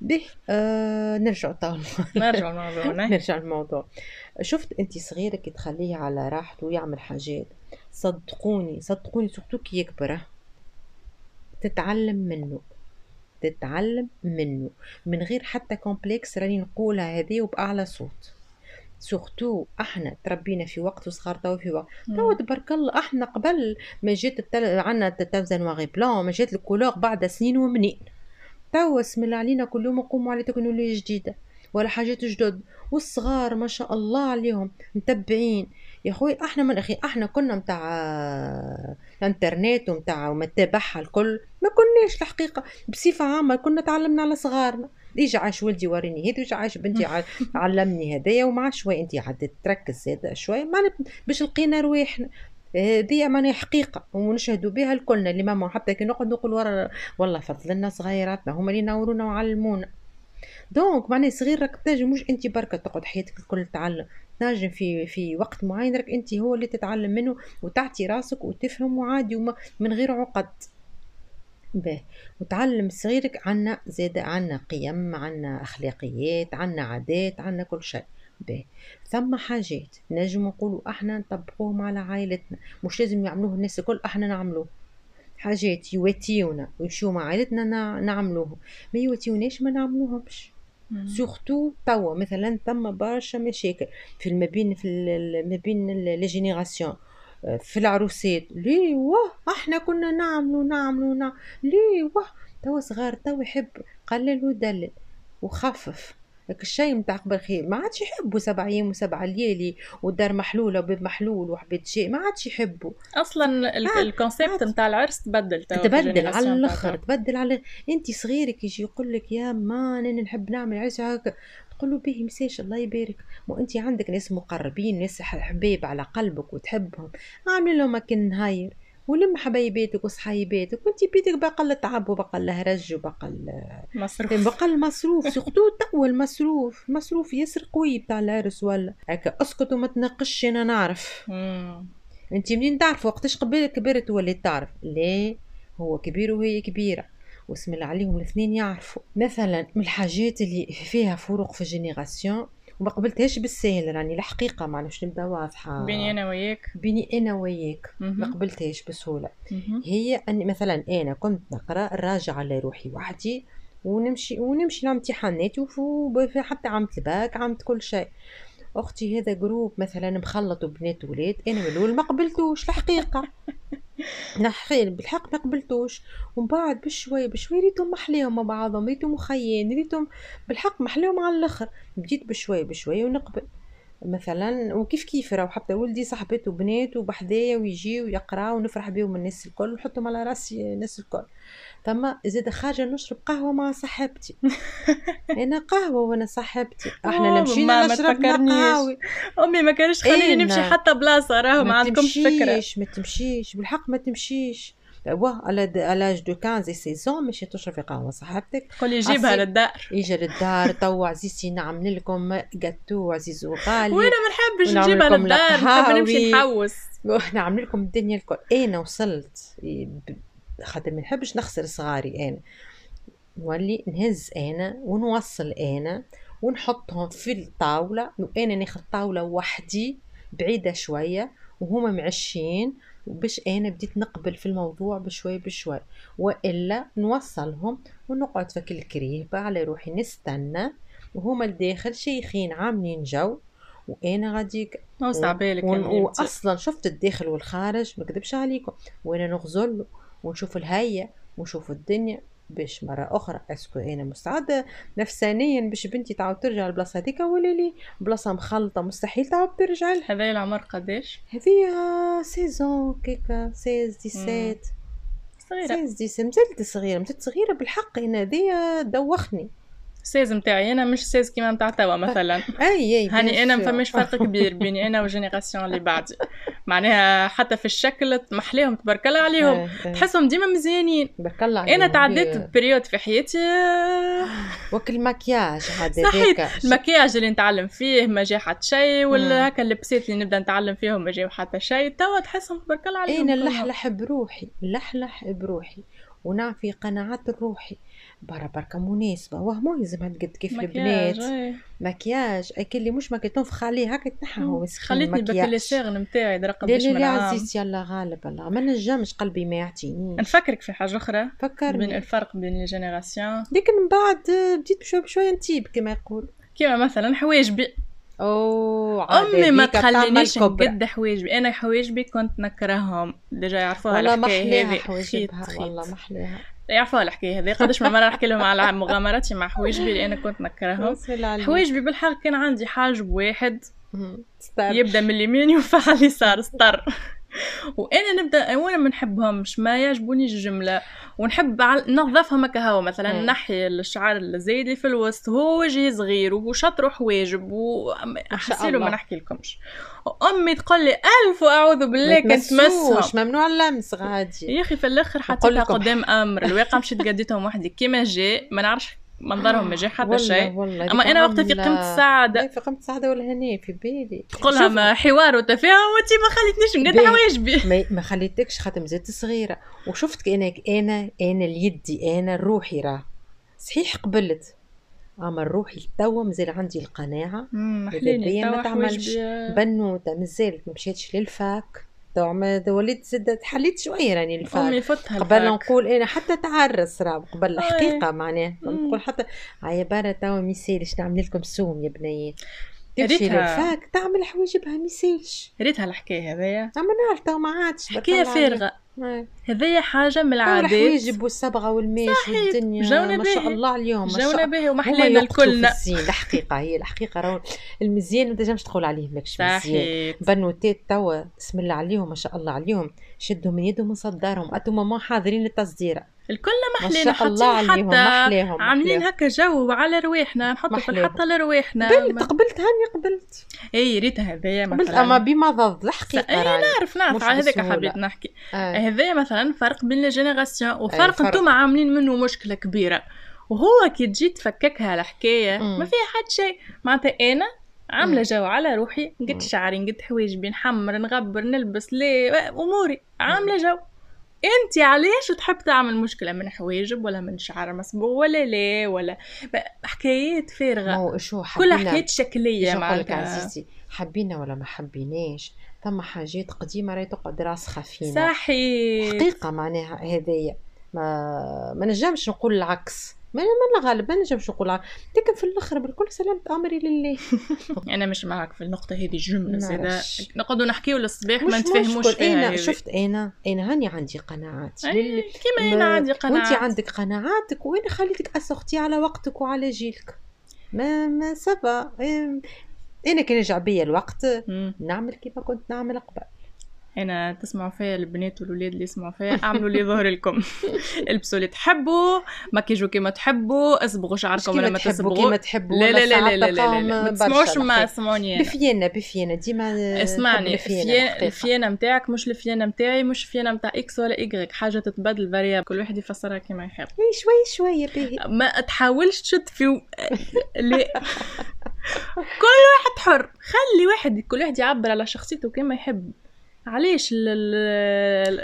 به آه نرجع طال نرجع الموضوع نرجع الموضوع. شفت انت صغيرك تخليه على راحته ويعمل حاجات. صدقوني صدقوني surtout كي يكبر تتعلم منه. تتعلم منه. من غير حتى complexe راني نقولها هذه وبأعلى صوت. surtout إحنا تربينا في وقت وصغار توا في وقت. توا تبارك الله إحنا قبل ما جات التل... عندنا التلفزيون noir et blanc ما جات ال couleur بعد سنين ومنين. توا اسم الله علينا كل يوم نقوموا على تكنولوجيا جديدة. ولا حاجات جدد. والصغار ما شاء الله عليهم. متبعين. يا خوي إحنا من أخي إحنا كنا متاع انترنت ومتاع ومتابعها الكل. ما كناش الحقيقة. بصفة عامة كنا تعلمنا على صغارنا. يجي عاش ولدي وريني هذا ويجي عاش بنتي علمني هدايا ومع شوي انت عاد تركز هذا شوي ما باش لقينا رواحنا. هذه معناها حقيقة ونشهدوا بها الكلنا. اللي ماما حتى كي نقعد نقول ورا والله فضل لنا صغيراتنا هما اللي ينورونا وعلمونا donc معناها صغير راك تنجم مش انت بركة تقعد حياتك الكل تتعلم تنجم في في وقت معين راك انت هو اللي تتعلم منه وتعطي راسك وتفهم وعادي وما من غير عقد. به وتعلم صغيرك عنا زاد عنا قيم عنا أخلاقيات عنا عادات عنا كل شيء. به ثم حاجات. نجم نقولوا أحنا نطبقوهم على عائلتنا. مش لازم يعملوه الناس الكل أحنا نعملوه. حاجات. يواتيونا. ويمشيو مع عائلتنا نعملوه ما يواتيوناش ما نعملوهمش. surtout توا. مثلا ثم برشا مشاكل. في ما بين في ما بين les générations. في العروسات. ليه؟ واه أحنا كنا نعملو نعملو نعملو ليه؟ واه. توا صغار توا يحب. قلل ودلل. وخفف. لك الشيء متاع قبل خير. ما عادش يحبوا سبع أيام وسبع ليالي والدار محلولة وباب محلول وحبيت شيء ما عادش يحبوا. أصلا ال concept نتاع العرس تبدل تبدل على الآخر تبدل على انت صغيرك يجي يقول لك يا ما أنا نحب نعمل عرس هكا. تقول له به مساش الله يبارك. مو انت عندك ناس مقربين ناس حبيب على قلبك وتحبهم. أعمل لهم كن نهاير ولم حبايباتك وصحايباتك وانت بيتك بقى تعب وبقى هرج وبقى مصروف. بقى المصروف سورتو توا المصروف مصروف ياسر قوي بتاع العرس ولا هكا اسكت وما تناقش أنا نعرف. انت منين تعرف؟ وقتاش قبل كبرت وليت تعرف؟ ليه هو كبير وهي كبيرة واسم الله عليهم الاثنين يعرفوا. مثلا من الحاجات اللي فيها فروق في ال génération وما قبلتهاش بالسهل راني الحقيقة ما نعرفش نبدأ واضحة. بيني أنا وياك. بيني أنا وياك. ما قبلتهاش بسهولة. هي أني مثلا أنا كنت نقرأ نراجع على روحي وحدي ونمشي ونمشي لامتحاناتي حتى عملت الباك عملت كل شيء. أختي هذا جروب مثلا مخلط بنات ولاد أنا من الأول ما قبلتوش الحقيقة نحي بالحق ما قبلتوش. ومن بعد بشوي بشوي ريتهم محليهم مع بعضهم ريتهم مخيين ريتهم بالحق محليهم على الآخر. بديت بشوي بشوي ونقبل. مثلا وكيف كيف راهو حتى ولدي صاحبته بنات وبحذايا ويجيو ويقراو ونفرح بهم الناس الكل ونحطهم على راسي الناس الكل. ثم زاد خارجة نشرب قهوة مع صاحبتي. أنا قهوة وأنا صاحبتي. أحنا مشينا نشرب قهوة. أمي ما كانش تخليني نمشي حتى بلاصة راهو ما عندكمش فكرة. ما تمشيش بالحق ما تمشيش. واه على l'âge de 15 seize ans ماشي تشربي قهوه صاحبتك. قولي جيبها للدار. يجي للدار تو عزيزتي نعمل لكم جاتو عزيز وغالي وأنا ما نحبش نجيبها للدار نحب نمشي نحوس. نعمل لكم الدنيا الكل. أنا وصلت. خاطر ما نحبش نخسر صغاري أنا. نولي نهز أنا ونوصل أنا ونحطهم في الطاولة. وأنا ناخذ طاولة وحدي بعيدة شوية وهما معشين. وباش أنا بديت نقبل في الموضوع بشوي بشوي. وإلا نوصلهم ونقعد فك الكريبة على روحي نستنى. وهما الداخل شيخين عاملين جو وأنا غاديك اوسع بالك واصلا شفت الداخل والخارج ما كذبش عليكم. وأنا نغزل ونشوف الهية ونشوف الدنيا. باش مرة أخرى est-ce que أنا مستعدة نفسانيا باش بنتي تعاود ترجع البلاصة هذيك ولا لي بلاصة مخلطة مستحيل تعاود ترجع لها. هذا العمر قداش؟ هذه seize ans كيكا seize dix-sept. صغيرة. seize dix-sept مازالت صغيرة مازالت صغيرة بالحق أنا هذه دوخني. seize متاعي أنا مش seize كيما متاع توا مثلا. أي أي هاني أنا ما فماش فرق كبير بيني أنا وال génération اللي بعدي معناها حتى في الشكل محليهم تبارك الله عليهم. تحسهم ديما مزيانين. تبارك الله عليهم أنا تعديت période في حياتي. وك المكياج هذا صحيح المكياج اللي نتعلم فيه ما جا حتى شيء ولا هكا اللبسات اللي نبدأ نتعلم فيهم ما جاو حتى شيء توا تحسهم تبارك الله عليهم أنا نلحلح بروحي نلحلح بروحي. ونعفي قناعات روحي. برا بركة مناسبة. واه مو لازم هتقد كيف البنات. مكياج. اكل اللي مش مكياج تنفخ عليه هكا تنحى هو خليتني بكليسيغ نتاعي درق باش لا عزيزتي الله غالب الله. ما نجمش قلبي ما يعطينيش. نفكرك في حاجة أخرى؟ فكرني. بين الفرق بين الجينيراسيون لكن من بعد بديت بشوي بشوي نتيب كما يقول. كيما مثلا حواجبي أوه أمي ما تخلينيش نقد حواجبي أنا حواجبي كنت نكرههم. ديجا يعرفوها والله محليها حواجبها والله محليها يعرفوا الحكاية هذه قداش من مرة نحكي لهم على مغامراتي مع حواجبي اللي أنا كنت نكرههم. حواجبي بالحق كان عندي حاجب واحد يبدأ من اليمين يوفى على اليسار. سطر وأنا نبدأ وأنا ما نحبهمش ما يعجبونيش الجملة. ونحب ننظفهم هكا هو مثلا نحي الشعر الزايد في الوسط هو وجهي صغير وشطر حواجب وحسيلو ما نحكي لكمش. امي تقول لي ألف وأعوذ بالله كنت تمسهم ممنوع اللمس غادي. يا أخي في الآخر حطيتها قدام أمر الواقع مشيت قديتهم وحدي. كيما جاء ما نعرفش منظرهم ما جا حتى شيء. أما أنا وقتها في قمة السعادة. في قمة السعادة ولا هنا في بالي. تقول لها حوار وتفاهم وانت ما خليتنيش نقد حواجبي ما خليتكش خاطر مازالت صغيرة. وشفت أنا أنا أنا اليدي أنا روحي راه. صحيح قبلت. أما روحي توا مازال عندي القناعة. محليني ما تعملش. بنوتة مازالت ما مشيتش لل fac. تو وليت زدت حليت شوية راني ال fac قبل نقول أنا حتى تعرس راه قبل الحقيقة معناه نقول حتى هيا برا توا ميسالش نعمل لكم سوم يا بنيات تمشي لل fac تعمل حواجبها ميسالش ريتها الحكاية هذايا. اما نعرف تو ما عادش حكاية فارغة. هذه حاجة من العادات. الحواجب والصبغة وال mèches والدنيا. جونا ما شاء الله اليوم ما جونا به ومحلينا الكلنا. الحقيقة هي الحقيقة راهو المزيان ما تنجمش تقول عليه ماكش مزيان بنوتات توا بسم الله عليهم ما شاء الله عليهم. شدوا من يدهم وصدرهم اتو ماما حاضرين للتصديره الكل محلين حاطين حتى محليهم عاملين هكا جو على رواحنا نحطوا في الحطة لرواحنا. قبلت قبلت هاني قبلت. إي ريت هذايا مثلا قبلت أما بما ضد الحقيقة إي نعرف نعرف هذاك حبيت نحكي. هذايا مثلا فرق بين ال génération وفرق أنتم عاملين منه مشكلة كبيرة. وهو كي تجي تفككها الحكاية ما فيها حد شيء. معناتها أنا عاملة جو على روحي. نقد شعري نقد حواجبي نحمر نغبر نلبس لي أموري. عاملة جو. انت علاش تحب تعمل مشكلة من حواجب ولا من شعر مسبوغ ولا لا ولا؟ حكايات فارغة. شو كلها حكايات شكلية معناتها. عزيزتي حبينا ولا ما حبيناش؟ ثم حاجات قديمة راهي تقعد راسخة فينا. صحيح. حقيقة معناها هذايا. ما ما نجمش نقول العكس. ما من الغالب ما نجمش نقول لكن في الآخر بالكل سلامة أمري لله. أنا مش معك في النقطة هذه الجملة زاده نقعدوا نحكيو للصباح ما نتفاهموش فيها أنا شفت أنا أنا هاني عندي قناعات. لل... كيما أنا عندي قناعات. وانت عندك قناعاتك وأنا خليتك اسختي على وقتك وعلى جيلك. ما ما سبا أنا كان يرجع بيا الوقت نعمل كيف كنت نعمل قبل. أنا تسمعوا فيا البنات والولاد اللي يسمعوا فيا اعملوا اللي ظهر لكم. البسوا اللي تحبوا مكيجوا كيما تحبوا اصبغوا شعركم ولا ما كيما تحبوا لا لا لا لا لا, لا, لا. ما تسمعوش ما اسمعوني بفيانا بفيانا ديما اسمعني الفيانا نتاعك مش الفيانا نتاعي مش الفيانا نتاع إكس ولا ايكغيك حاجة تتبدل فاريابل كل واحد يفسرها كما يحب. شوي شوي باهي ما تحاولش تشد في لا. كل واحد حر. خلي واحد كل واحد يعبر على شخصيته كما يحب. علاش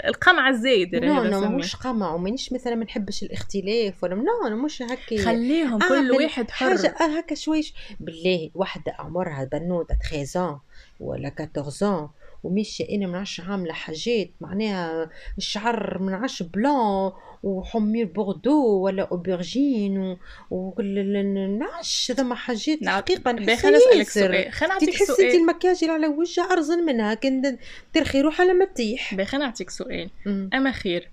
القمع الزايد لا لا مش قمع ومانيش مثلا ما نحبش الاختلاف ولا لا أنا مش هكا خليهم كل واحد حر. حاجة هكا شويش. بالله وحده عمرها بنوتة 13 ولا 14 وماشيه أنا ما نعرفش عاملة حاجات معناها الشعر ما نعرفش بلون وحمير بوردو ولا aubergine وكل نعرفش ثم حاجات سؤال خلينا نعطيك سؤال. تحسي المكياج اللي على وجهها ارزل منها كان ترخي روحها لما تطيح خلينا نعطيك سؤال. أما خير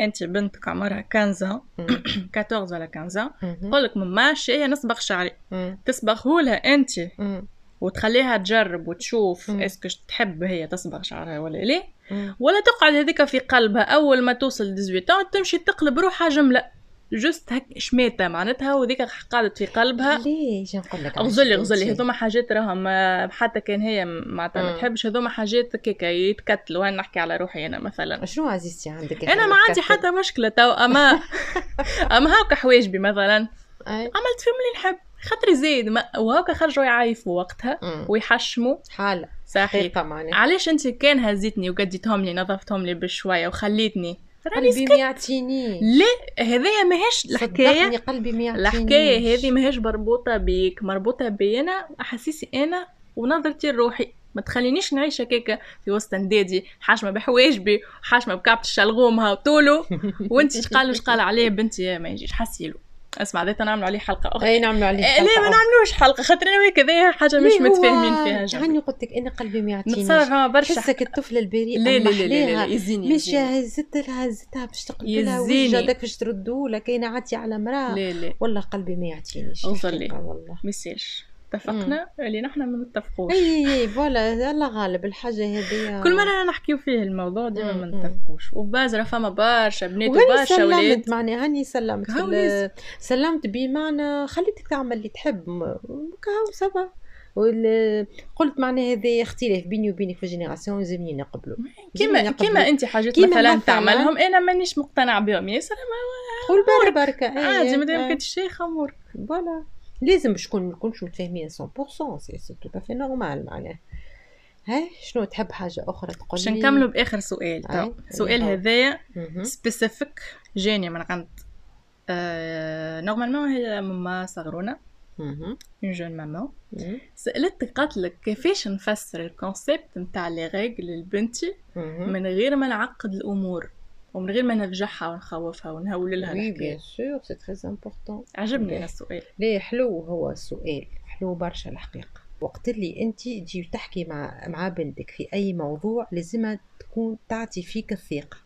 أنت بنتك عمرها 15 14 ولا 15 تقول لك ماما شي نصبغ شعري. تصبغه لها أنت. وتخليها تجرب وتشوف est-ce que تحب هي تصبغ شعرها ولا لا. ولا تقعد هذيك في قلبها. أول ما توصل 18 تمشي تقلب روحها جملة. جست هك شميتة معناتها وذيك قعدت في قلبها. ليش نقول لك غزلي غزلي هذوما حاجات راهم حتى كان هي معناتها ما تحبش هذوما حاجات كيكا يتكتلوا. أنا نحكي على روحي أنا مثلا. شنو عزيزتي عندك؟ أنا ما عندي حتى مشكلة تو اما أما هاكا حواجبي مثلا. عملت فيهم اللي نحب. خاطري زيد ما وهاكا خرجوا يعايفوا وقتها ويحشموا. حالة. صحيح. علاش انت كان هزيتني وقديتهم لي نظفتهم لي بشوية وخليتني؟ قلبي ما يعطيني لا هذايا ماهيش الحكاية. قلبي ما يعطيني الحكاية هذه ماهيش مربوطة بيك مربوطة بي أنا أحاسيسي أنا ونظرتي لروحي ما تخلينيش نعيش هكاكا في وسط ندادي حاشمه بحواجبي حاشمه بكعبة الشلغومها وطولو. وانت قال قال عليه بنتي ما يجيش حسيلو اسمع ذات نعملوا عليه حلقة أخرى. أي نعملوا عليه حلقة ليه ما نعملوش حلقة؟ خاطر أنا كذا حاجة مش متفاهمين فيها جميل يعني قلت لك أنا قلبي ما يعطينيش. نتصرف برشا حسك الطفله البريئه لا لا لا لا يزيني مش هزت لها هزتها باش تقلب لها وجهك باش تردوا لها كاينة عاتي على مراه لا لا والله قلبي ما يعطينيش. والله. ما يصيرش. اتفقنا؟ اللي نحن ما نتفقوش. إي إي فوالا الله غالب الحاجة هذه. كل مرة نحكيو فيه الموضوع ديما ما نتفقوش. وبازرة فما برشا بنات وبرشا ولاد معني هاني سلمت. سلمت بمعنى خليتك تعمل اللي تحب. كاو ça va قلت معنى هذا اختلاف بيني وبينك في ال génération لازمني نقبلو. كيما كيما أنت حاجات مثلا تعملهم أنا مانيش مقتنع بهم. ياسر قول بركة عادي مادام كنت شيخة أمورك. voilà. لازم باش نكون نكونش متفاهمين 100% c'est c'est tout à fait normal معناه ها شنو تحب حاجة أخرى تقول باش نكملوا بآخر سؤال. السؤال هذايا spécifique جاني من عند آه normalement هي ماما صغيرونة. une jeune maman سألتك قالت لك كيفاش نفسر ال concept نتاع les règles لبنتي من غير ما نعقد الأمور؟ ومن غير ما نفجعها ونخوفها ونهول لها الحكاية bien sûr c'est très important عجبني السؤال ليه؟ حلو هو السؤال. حلو برشا الحقيقة. وقت اللي أنت تجي تحكي مع مع بنتك في أي موضوع لازم تكون تعطي فيك الثقة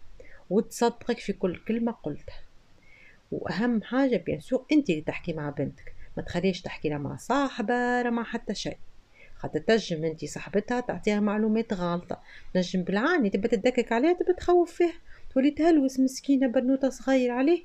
وتصدقك في كل كلمة قلتها. وأهم حاجة بيان سور أنت اللي تحكي مع بنتك. ما تخليش تحكي لها مع صاحبة ولا مع حتى شيء. خاطر تنجم أنت صاحبتها تعطيها معلومات غلطة. تنجم بالعاني تبى تدكك عليها تبى تخوف فيها. تولي تهلوس مسكينة بنوتة صغير عليه؟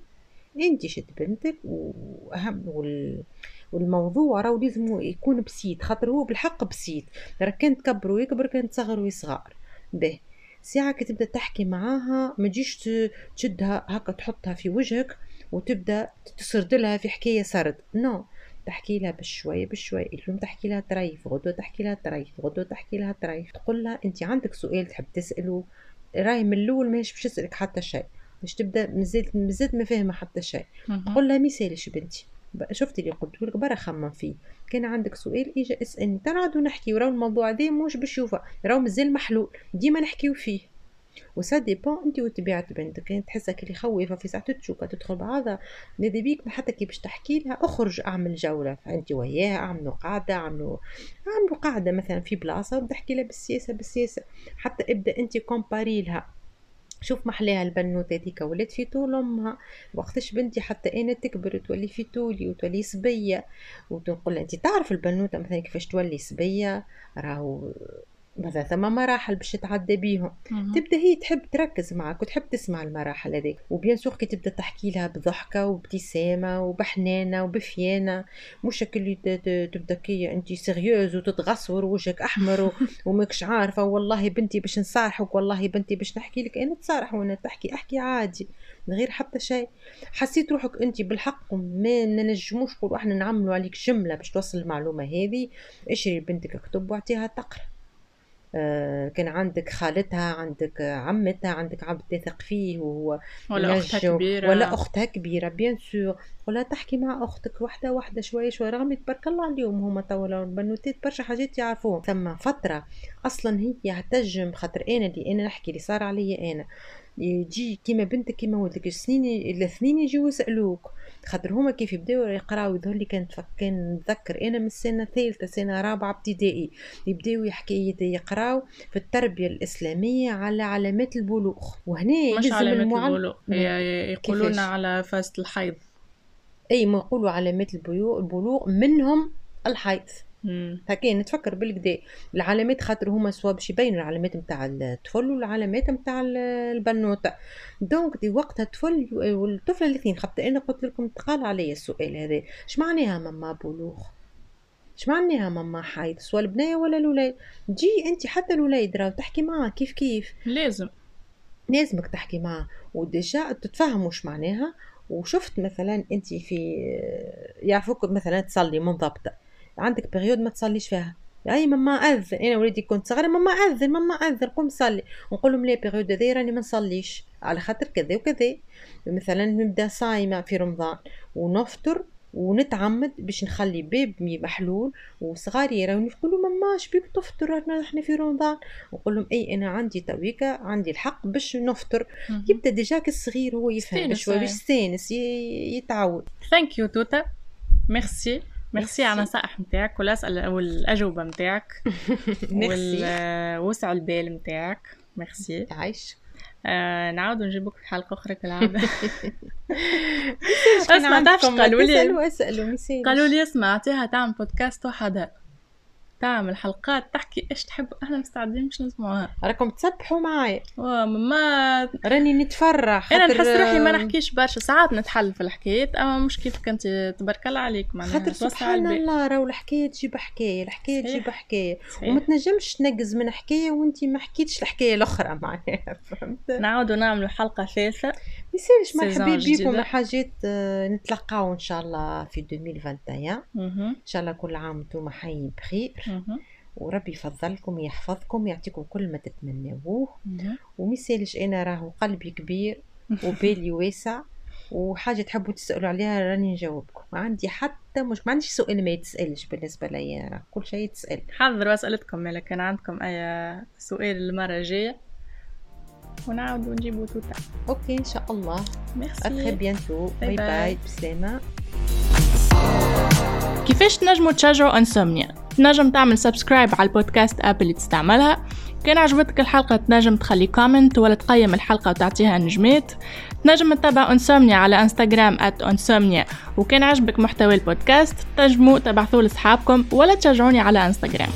انت شد بنتك وأهم وال... والموضوع راهو لازم يكون بسيط خاطر هو بالحق بسيط. راك كان تكبر ويكبر كان تصغر ويصغر. به ساعة كي تبدأ تحكي معاها ما تجيش تشدها هكا تحطها في وجهك وتبدأ تسرد لها في حكاية سرد. نو no. تحكي لها بشوية بشوية. اليوم تحكي لها طريف غدوة تحكي لها طريف غدوة تحكي لها طريف. تقول لها انت عندك سؤال تحب تسأله راهي من الأول ماهيش باش تسألك حتى شيء باش تبدأ مازال مازال ما فاهمه حتى شيء. تقول لها مثالش بنتي. شفتي اللي قلت لك؟ برا خمم فيه. كان عندك سؤال إجا اسألني. تنعدو نحكي وراه الموضوع هذا مش باش يوفى راهو مازال محلول. ديما نحكيو فيه. و ça dépend انت وطبيعة بنتك كانت تحسك اللي خوفة في ساعة تشوكة تدخل بعضها. نادي بيك حتى كي باش تحكي لها اخرج اعمل جولة. فانت وياها اعملوا قاعدة اعملوا اعملوا قاعدة مثلا في بلاصة وتحكي لها بالسياسة بالسياسة. حتى ابدأ انت comparer لها. شوف محلاها البنوتة هذيك ولات في طول أمها. وقتاش بنتي حتى أنا تكبر وتولي في طولي وتولي صبية. وتقول أنت تعرف البنوتة مثلا كيفاش تولي صبية؟ راهو مثلا ثم مراحل باش تتعدى بيهم. تبدأ هي تحب تركز معك وتحب تسمع المراحل هذيك. و bien sûr كي تبدأ تحكي لها بضحكة وابتسامة وبحنانة وبفيانة مش اللي تبدأ كي انت sérieuse وتتغصور وجهك أحمر وماكش عارفة. والله بنتي باش نصارحك والله بنتي باش نحكي لك. أنا تصارح وأنا تحكي أحكي عادي من غير حتى شيء. حسيت روحك انت بالحق ما ننجموش نقولوا إحنا نعملوا عليك جملة باش توصل المعلومة هذه. اشري لبنتك كتب واعطيها تقرأ. كان عندك خالتها عندك عمتها عندك عبد تثق فيه وهو ولا أختها كبيرة. ولا أختها كبيرة بيان سور ولا تحكي مع أختك واحدة واحدة شوية شوية رغم تبارك الله عليهم هما توا البنوتات برشا حاجات يعرفوهم. ثم فترة أصلا هي تنجم خاطر أنا اللي أنا نحكي اللي صار عليا أنا. يجي كيما بنتك كيما ولدك. السنين الاثنين يجيو يسألوك. خاطر هما كيف يبداو يقراو يظهر لي كانت كان نتذكر أنا من السنة الثالثه سنة رابعة ابتدائي. يبداو يحكي يقراو في التربية الإسلامية على علامات البلوغ. وهنا مش علامات المعلم... البلوغ. يقولون على فازة الحيض. أي ما يقولوا علامات البلوغ منهم الحيض. هكا نتفكر بالكدا العلامات خاطر هما سوا باش يبينوا العلامات نتاع الطفل والعلامات نتاع البنوته donc دي وقتها الطفل والطفله الاثنين خاطر أنا قلت لكم تقال عليا السؤال هذا. اش معناها ماما بلوغ؟ اش معناها ماما حيض سوا البنية ولا الولاد؟ جي أنت حتى الولاد راهو تحكي معاه كيف كيف. لازم. لازمك تحكي معاه و déjà تتفهموا اش معناها. وشفت مثلا أنت في يعرفوك مثلا تصلي منضبطة. عندك période ما تصليش فيها. أي ماما أذن. أنا وليدي كنت صغيرة ماما أذن ماما أذن قوم صلي. نقول لهم la période هذه راني ما نصليش. على خاطر كذا وكذا. مثلا نبدأ صايمة في رمضان. ونفطر ونتعمد باش نخلي باب محلول وصغاري يراوني يقولوا ماما اش بيك تفطر؟ رانا إحنا في رمضان. نقول لهم أي أنا عندي تويكا عندي الحق باش نفطر. يبدأ ديجاك الصغير هو يفهم شوية باش يستانس يتعود. thank you توتا. merci merci على النصائح نتاعك والاسئله والأجوبة نتاعك والوسع البال نتاعك ميرسي. عايش. آه نعاود نجيبك في حلقة أخرى كالعاده أسمع تعرفش قالوا لي؟ قالوا لي اسمع أعطيها تعمل بودكاست وحدها تعمل حلقات تحكي إيش تحب. إحنا مستعدين باش نسمعوها راكم تسبحوا معايا ماما راني نتفرح. أنا نحس روحي ما نحكيش برشا. ساعات نتحل في الحكايات أما مش كيفك انت تبارك الله عليك معناها. خاطر سبحان الله راهو الحكاية تجيب حكاية الحكاية تجيب حكاية. وما تنجمش تنقز من حكاية وانت ما حكيتش الحكاية الأخرى معناها فهمت؟ نعاودوا نعملوا حلقة ثالثة. يصيرش مرحبا بكم حاجات آه، نتلقاو إن شاء الله في 2021 إن شاء الله كل عام وأنتم حيين بخير. وربي يفضلكم يحفظكم يعطيكم كل ما تتمنوه. ومثالش أنا راهو قلبي كبير وبالي واسع. وحاجة تحبوا تسألوا عليها راني نجاوبكم. ما عندي حتى مش ما عنديش سؤال ما يتسألش بالنسبة لي كل شيء يتسأل. حضروا اسئلتكم مالا كان عندكم أي سؤال المرة الجاية. ونعاودوا نجيبوا توتا. OK إن شاء الله. merci à très bientôt bye bye بسلامه كيفاش تنجموا تشجعوا انسومنيا تنجم تعمل subscribe على البودكاست app اللي تستعملها. كان عجبتك الحلقة تنجم تخلي comment ولا تقيم الحلقة وتعطيها نجمات. تنجم تتابع انسومنيا على انستغرام at انسومنيا وكان عجبك محتوى البودكاست تنجموا تبعثوا لصحابكم ولا تشجعوني على انستغرام